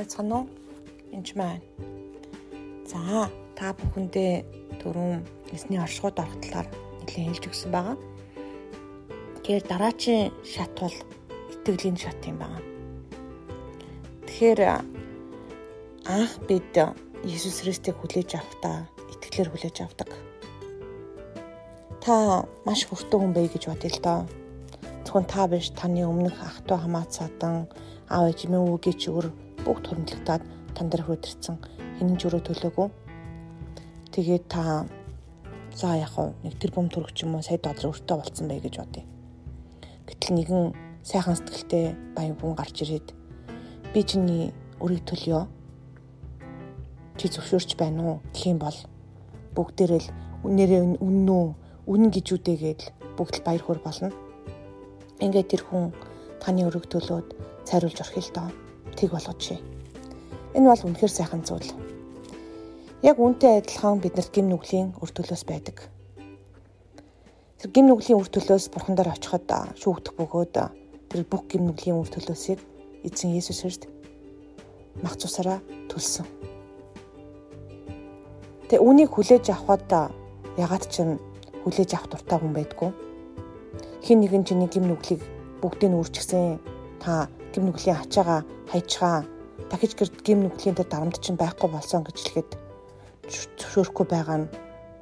байцгаана уу? Энд маань. За, та бүхэндээ дөрөв эсний оршихуйд орох талаар нэлээд хэлж өгсөн байгаа. Тэгэхээр дараачийн шат бол итгэлийн шат юм байна. Тэгэхээр анх бид Иесус Христийг хүлээж авахдаа итгэлээр хүлээж авдаг. Та маш хүртэн хүн бай гэж бодъё л доо. Зөвхөн та биш таны өмнөх ах トゥ хамаацаадан аав ээжмээ үгээ чигүр бүгд хөрөнгөлөгдөд тан дээр хөдөрцөн хинэн жөрөө төлөөгүй. Тэгээд та за яг хуу нэг тэр бом төрөх ч юм уу сая доллар өртөө болцсон бай гэж бодъё. Гэтэл нэгэн сайхан сэтгэлтэй баян хүн гарч ирээд би чиний өрийг төлөё. Чи зөвшөөрч байна уу гэх юм бол бүгдээрээ л үнээрээ үнэн үү үнэн гэж үдээгээд бүгд л баяр хөөр болно. Ингээд тэр хүн таны өрөг төлөөд цайруулж орхиё л доо. Тэг болгож. Энэ бол үнэхээр сайхан зүйл. Яг үнтэй адилхан биднэрт гим нүглийн үр төлөөс байдаг. Тэр гим нүглийн үр төлөөс бурхан дээр очиход шүүгдэх бөгөөд тэр бүх гим нүглийн үр төлөөсийг эзэн Есүс Христ мах цусараа төлсөн. Тэ үнийг хүлээж авахад ягаад ч хүлээж авах дуртай хүн байдгүй. Хин нэгэн чиний гим нүглийг бүгдийг нь үрчгсэн та гим нүглийн ачаага хайчгаа дахиж гим нүглийн дээр дарамт чинь байхгүй болсон гэж хэлэхэд зөвшөөрөхгүй байгаа нь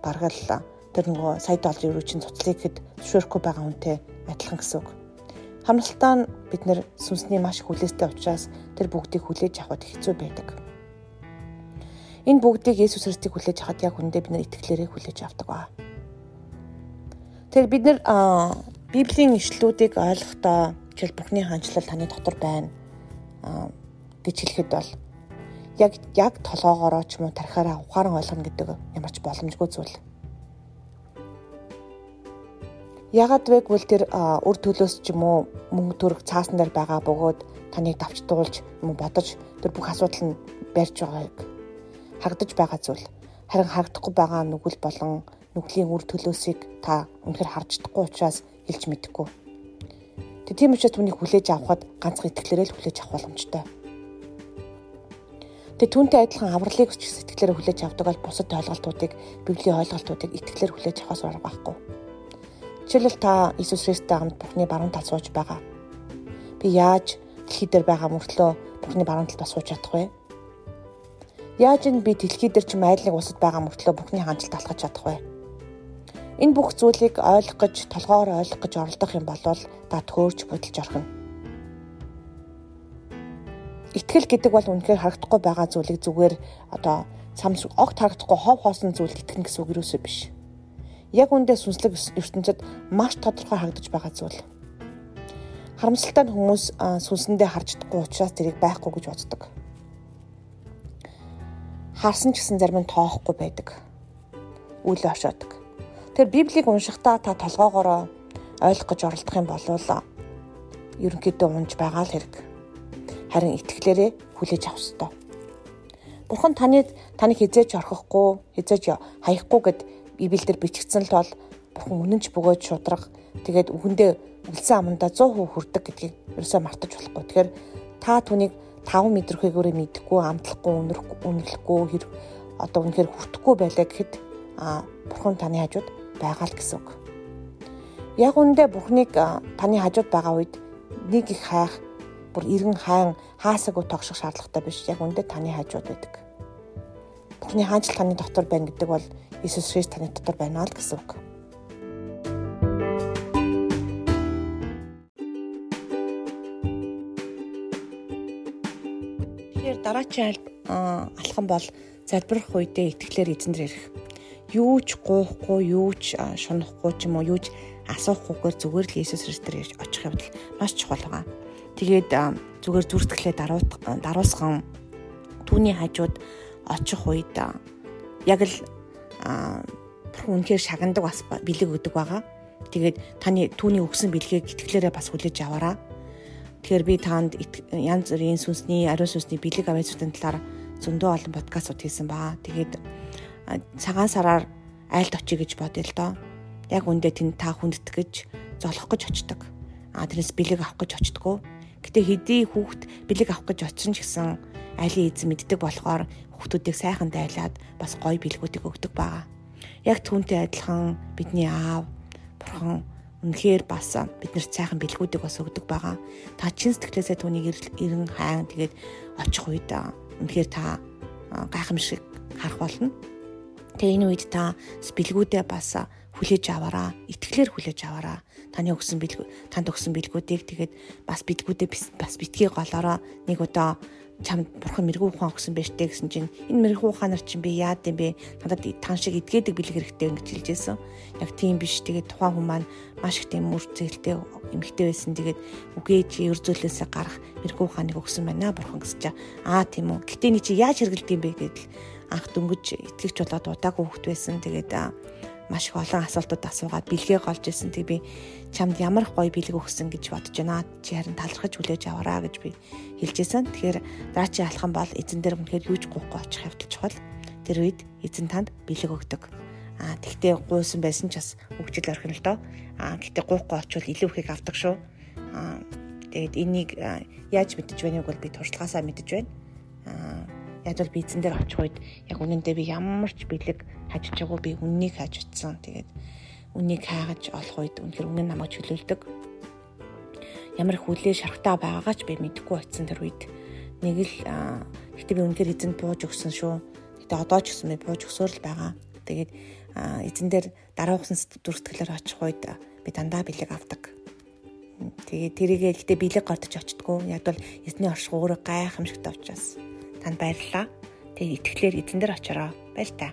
бараг л тэр нөгөө сая долларын өрөө чинь цуцлыг хэд зөвшөөрөхгүй байгаа хүнтэй адилхан гэсэн үг. Хамралтаа нь бид нэр сүнсний маш хүлээстэй учраас тэр бүгдийг хүлээж авахд хэцүү байдаг. Энэ бүгдийг Есүс Христийг хүлээж авахд яг үндэ бид нар итгэлээрээ хүлээж авдаг ба. Тэгэхээр бид нар Библийн ишлүүдийг ойлгохдоо жишээл Бурхны хаанчлал таны дотор байна гэж хэлэхэд бол яг яг толгоогоороо ч юм уу тархаараа ухаан ойлгоно гэдэг ямар ч боломжгүй зүйл. Ягаад вэ гэвэл тэр үр төлөөс ч юм уу мөнгө төрөх цаасан дээр байгаа бөгөөд таныг давчдуулж юм бодож тэр бүх асуудал нь барьж байгааг харагдаж байгаа зүйл. Харин харагдахгүй байгаа нүгэл болон нүглийн үр төлөөсийг та үнэхээр харж чадахгүй учраас хэлж мэдэхгүй. Тэг тийм учраас түүнийг хүлээж авахд ганцхан итгэлээрээ л хүлээж авах боломжтой. Тэгээ түүнтэй адилхан авралыг ч сэтгэлээр хүлээж авдаг бол бусад ойлголтуудыг библийн ойлголтуудыг итгэлээр хүлээж авахаас арга байхгүй. Жишээлбэл та Иесус Христтэй хамт Бурхны баруун талд сууж байгаа. Би яаж дэлхий дээр байгаа мөртлөө Бурхны баруун талд сууж чадах вэ? Яаж энэ би дэлхий дээр ч айлныг усад байгаа мөртлөө Бурхны хаанчлалд алхаж чадах вэ? Энэ бүх зүйлийг ойлгох гэж, толгоор ойлгох гэж оролдох юм бол та төөрч бодолж орхино Итгэл гэдэг бол үнэхээр харагдахгүй байгаа зүйлийг зүгээр одоо самс огт харагдахгүй хов хоосон зүйлд итгэнэ гэсэн үг юусоо биш. Яг үндэ сүнслэг ертөнцид маш тодорхой харагдаж байгаа зүйл. Харамсалтай нь хүмүүс сүнсэндээ харж чадахгүй учраас тэрийг байхгүй гэж боддог. Харсан ч гэсэн зарим нь тоохгүй байдаг. Үл ошоодог. Тэр Библийг уншихдаа та толгоогоороо ойлгох гэж оролдох юм бол ерөнхийдөө унж байгаа л хэрэг харин итгэлээрээ хүлээж авах ёстой. Бурхан таны таны хизээч орхихгүй, хизээч хаяхгүй гэд Библиэлд бичигдсэн л бол Бурхан үнэнч бөгөөд шудраг тэгээд үгэндээ үлсэн амандаа 100% хүрдэг гэдгийг ерөөсөө мартаж болохгүй. Тэгэхээр та түүнийг 5 мэдрхэгүүрээ мэдхгүй, амтлахгүй, үнэрлэхгүй хэр одоо үнэхээр хүртэхгүй байлаа гэхэд а Бурхан таны хажууд байгаа л гэсэн үг. Яг үндэ Бурханыг таны хажууд байгаа үед нэг их хайх бүр иргэн хаан хаасаагүй тогших шаардлагатай биш. Яг үндэ таны хажууд байдаг. Бурхны хаанчл таны дотор байна гэдэг бол Иесус Христ таны дотор байна л гэсэн үг. Тэгэхээр дараачийн алхам бол залбирах үедээ итгэлээр эзэн дээр ирэх. Юу ч гоохгүй, юу ч шунахгүй ч юм уу, юу ч асуухгүйгээр зүгээр л Иесус Христ дээр ирж очих явдал маш чухал байгаа. Тэгээд зүгээр зүртгэлээ даруусган түүний хажууд очих үед яг л бурхан үнэхээр шагнадаг бас бэлэг өгдөг байгаа. Тэгээд таны түүний өгсөн бэлгийг итгэлээрээ бас хүлээж аваараа. Тэгэхээр би таанд янз бүрийн сүнсний, ариун сүнсний бэлэг аваачдын талаар зөндөө олон подкастууд хийсэн баа. Тэгээд цагаан сараар айлд очие гэж бодъё л доо. Яг үндэ тэнд та хүндэтгэж, золох гэж очдог. А тэрнээс бэлэг авах гэж очдгоо Гэтэ хэдий хүүхд бэлэг авах гэж очин ч гэсэн алийг эзэн мэддэг болохоор хүүхдүүдийг сайхан дайлаад бас гоё бэлгүүдийг өгдөг байгаа. Яг түүнтэй адилхан бидний аав бурхан үнэхээр бас биднэрт сайхан бэлгүүдийг бас өгдөг байгаа. Та чин сэтгэлээсээ түүнийг эрен хаан тэгээд очих үед үнэхээр та гайхамшиг харах болно. Тэгээ энэ үед та бэлгүүдээ бас хүлээж аваараа, итгэлээр хүлээж аваараа. Таны өгсөн бэлгүү, танд өгсөн бэлгүүдийг тэгээд бас бэлгүүдээ бас битгий голоороо нэг удаа чамд бурхан мэрэгүү ухаан өгсөн байж тээ гэсэн чинь энэ мэрэгүү ухаанаар чинь би яад юм бэ? Надад тан шиг эдгээдэг бэлэг хэрэгтэй ингэж хэлжсэн. Яг тийм биш. Тэгээд тухайн хүн маань маш их тийм үр зээлтэй эмгтэй байсан. Тэгээд үгээ чи өрзөөлөөсөө гарах мэрэгүү ухааныг өгсөн байна бурхан чаа. Аа тийм үү. Гэтэ ни чи яаж хэрэгэлдэг юм бэ гэдэл анх дөнгөж итгэвч болоод удаагүй хөвгт байсан. Тэгээд маш их олон асуултууд асуугаад бэлгээ голж исэн. Тэг би чамд ямар гоё бэлэг өгсөн гэж бодож байна. Чи харин талархаж хүлээж аваараа гэж би хэлжсэн. Тэгэхээр дараа чи алхам бол эзэн дээр үнэхээр юуж гоохгүй очих явдал чухал. Тэр үед эзэн танд бэлэг өгдөг. Аа тэгтээ гуйсан байсан ч бас өгчл орхино л доо. Аа гэтээ гоохгүй очвол илүү ихийг авдаг шүү. Аа тэгээд энийг яаж мэдэж байгааг бол би туршлагаасаа мэдэж байна. Яг бол би эзэн дээр очих үед яг үнэндээ би ямар ч бэлэг хажиж байгаагүй би үннийг хайж утсан. Тэгээд үннийг хайгаж олох үед үнэхэр үнэн намайг чөлөөлдөг. Ямар хүлээ шарахтаа байгаагаа ч би мэдэхгүй очисон тэр үед нэг л гэхдээ би үнэхээр эзэнд бууж өгсөн шүү. Гэтэ одоо ч гэсэн би бууж өгсөөр л байгаа. Тэгээд эзэн дээр дараахан дүрсгэлээр очих үед би дандаа бэлэг авдаг. Тэгээд тэрийгээ гэхдээ бэлэг гортож очтдгоо. Яг бол эзний орших өөрөө гайхамшигтай учраас танд баярлалаа. Тэгээд итгэлээр эзэн дээр очороо. Баяр таа.